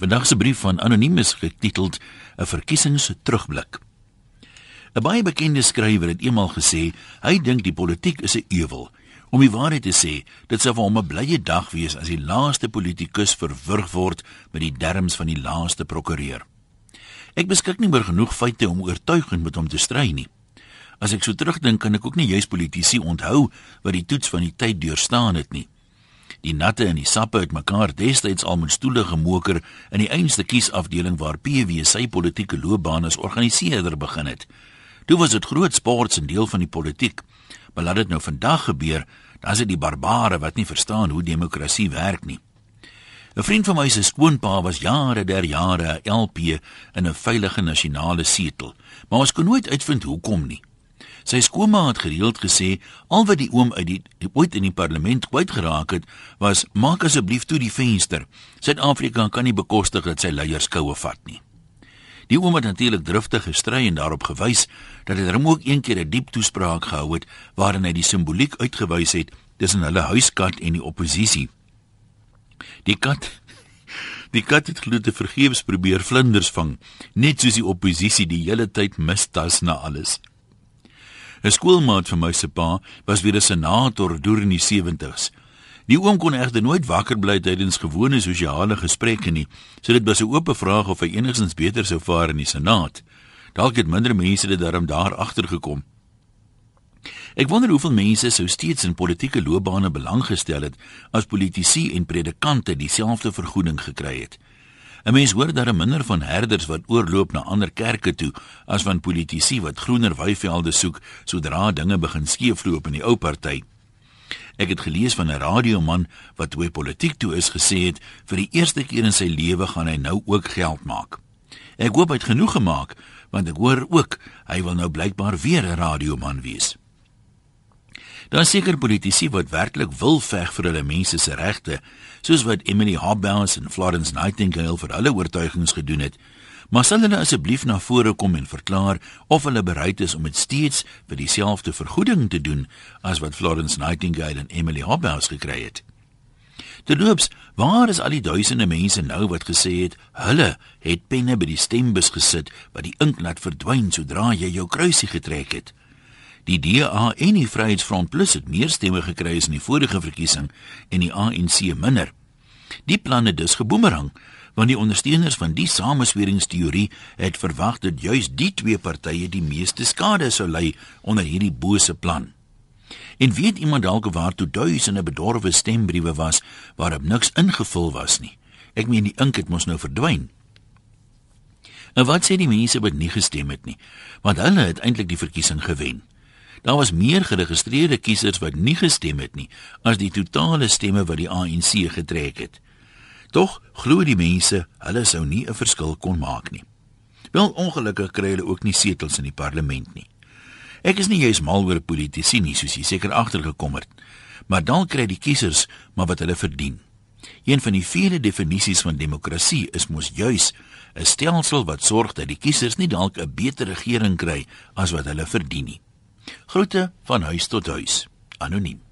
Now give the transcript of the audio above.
Vandag se brief van anoniem is getiteld 'n verkiesingsterugblik. 'n Baie bekende skrywer het eendag gesê hy dink die politiek is 'n ewel. Om die waarheid te sê, dit sou vir hom 'n blye dag wees as die laaste politikus verwrig word met die derms van die laaste prokureur. Ek beskik nie oor genoeg feite om oortuigend met hom te stry nie. As ek so terugdink, kan ek ook nie juis politici onthou wat die toets van die tyd deurstaan het nie. Die natte en die sappe het mekaar destyds al met stoele gemoker in die einste kiesafdeling waar PW sy politieke loopbaan as organiseerder begin het. Toe was dit groot sports en deel van die politiek. Maar laat dit nou vandag gebeur, dan is dit die barbare wat nie verstaan hoe demokrasie werk nie. 'n Vriend van my se skoonpa was jare der jare 'n LP in 'n veilige nasionale setel, maar ons kon nooit uitvind hoekom nie. Sy skoonma het gereeld gesê al wat die oom uit die, die ooit in die parlement kwyt geraak het, was maak asseblief toe die venster. Suid-Afrika kan nie bekostig dat sy leierskoue vat nie. Die oom het natuurlik driftig gestry en daarop gewys dat hy hom ook een keer 'n diep toespraak gehou het waarin hy die simboliek uitgewys het tussen hulle huiskat en die oppositie. Die kat Die kat het glo te vergeefs probeer vlinders vang, net soos die oppositie die hele tyd mistas na alles. 'n Skoolmaat van my se pa was weer 'n senator deur in die 70s. Die oom kon egter nooit wakker bly tydens gewone sosiale gesprekke nie. So dit was 'n oop vraag of hy enigstens beter sou vaar in die senaat. Dalk het minder mense dit daarom daar agter gekom. Ek wonder hoeveel mense sou steeds in politieke loopbane belang gestel het as politici en predikante dieselfde vergoeding gekry het. 'n Mens hoor daar minder van herders wat oorloop na ander kerke toe as van politici wat groener weivelde soek sodra dinge begin skeefloop in die ou party. Ek het gelees van 'n radioman wat toe politiek toe is gesê het vir die eerste keer in sy lewe gaan hy nou ook geld maak. Ek hoop hy het genoeg gemaak want ek hoor ook hy wil nou blykbaar weer 'n radioman wees. Daar seker politici wat werklik wil veg vir hulle mense se regte, soos wat Emily Hobhouse en Florence Nightingale vir hulle oortuigings gedoen het. Maar sal hulle asseblief na vore kom en verklaar of hulle bereid is om dit steeds vir dieselfde vergoeding te doen as wat Florence Nightingale en Emily Hobhouse gekry het? Terloops, waar is al die duisende mense nou wat gesê het hulle het penne by die stembus gesit wat die ink laat verdwyn sodra jy jou kruisie getrek het? Die DA en die Vryheidsfront Plus het meer stemme gekry as in die vorige verkiesing en die ANC minder. Die planne dus geboomerang want die ondersteuners van die samesweringsteorie het verwag dat juis die twee partye die meeste skade sou ly onder hierdie bose plan. En weet iemand dalk waar toe duisende bedorwe stembriewe was waarop niks ingevul was nie. Ek meen die ink het mos nou verdwyn. En wat sê die mense wat nie gestem het nie? Want hulle het eintlik die verkiesing gewen. Daar was meer geregistreerde kiesers wat nie gestem het nie as die totale stemme wat die ANC getrek het. Tog glo die mense hulle sou nie 'n verskil kon maak nie. Wel ongelukkig kry hulle ook nie setels in die parlement nie. Ek is nie juis mal oor politici nie, soos jy seker agtergekom het, maar dan kry die kiesers maar wat hulle verdien. Een van die vele definisies van demokrasie is mos juis 'n stelsel wat sorg dat die kiesers nie dalk 'n beter regering kry as wat hulle verdien nie. Groete van huis tot huis. Anoniem.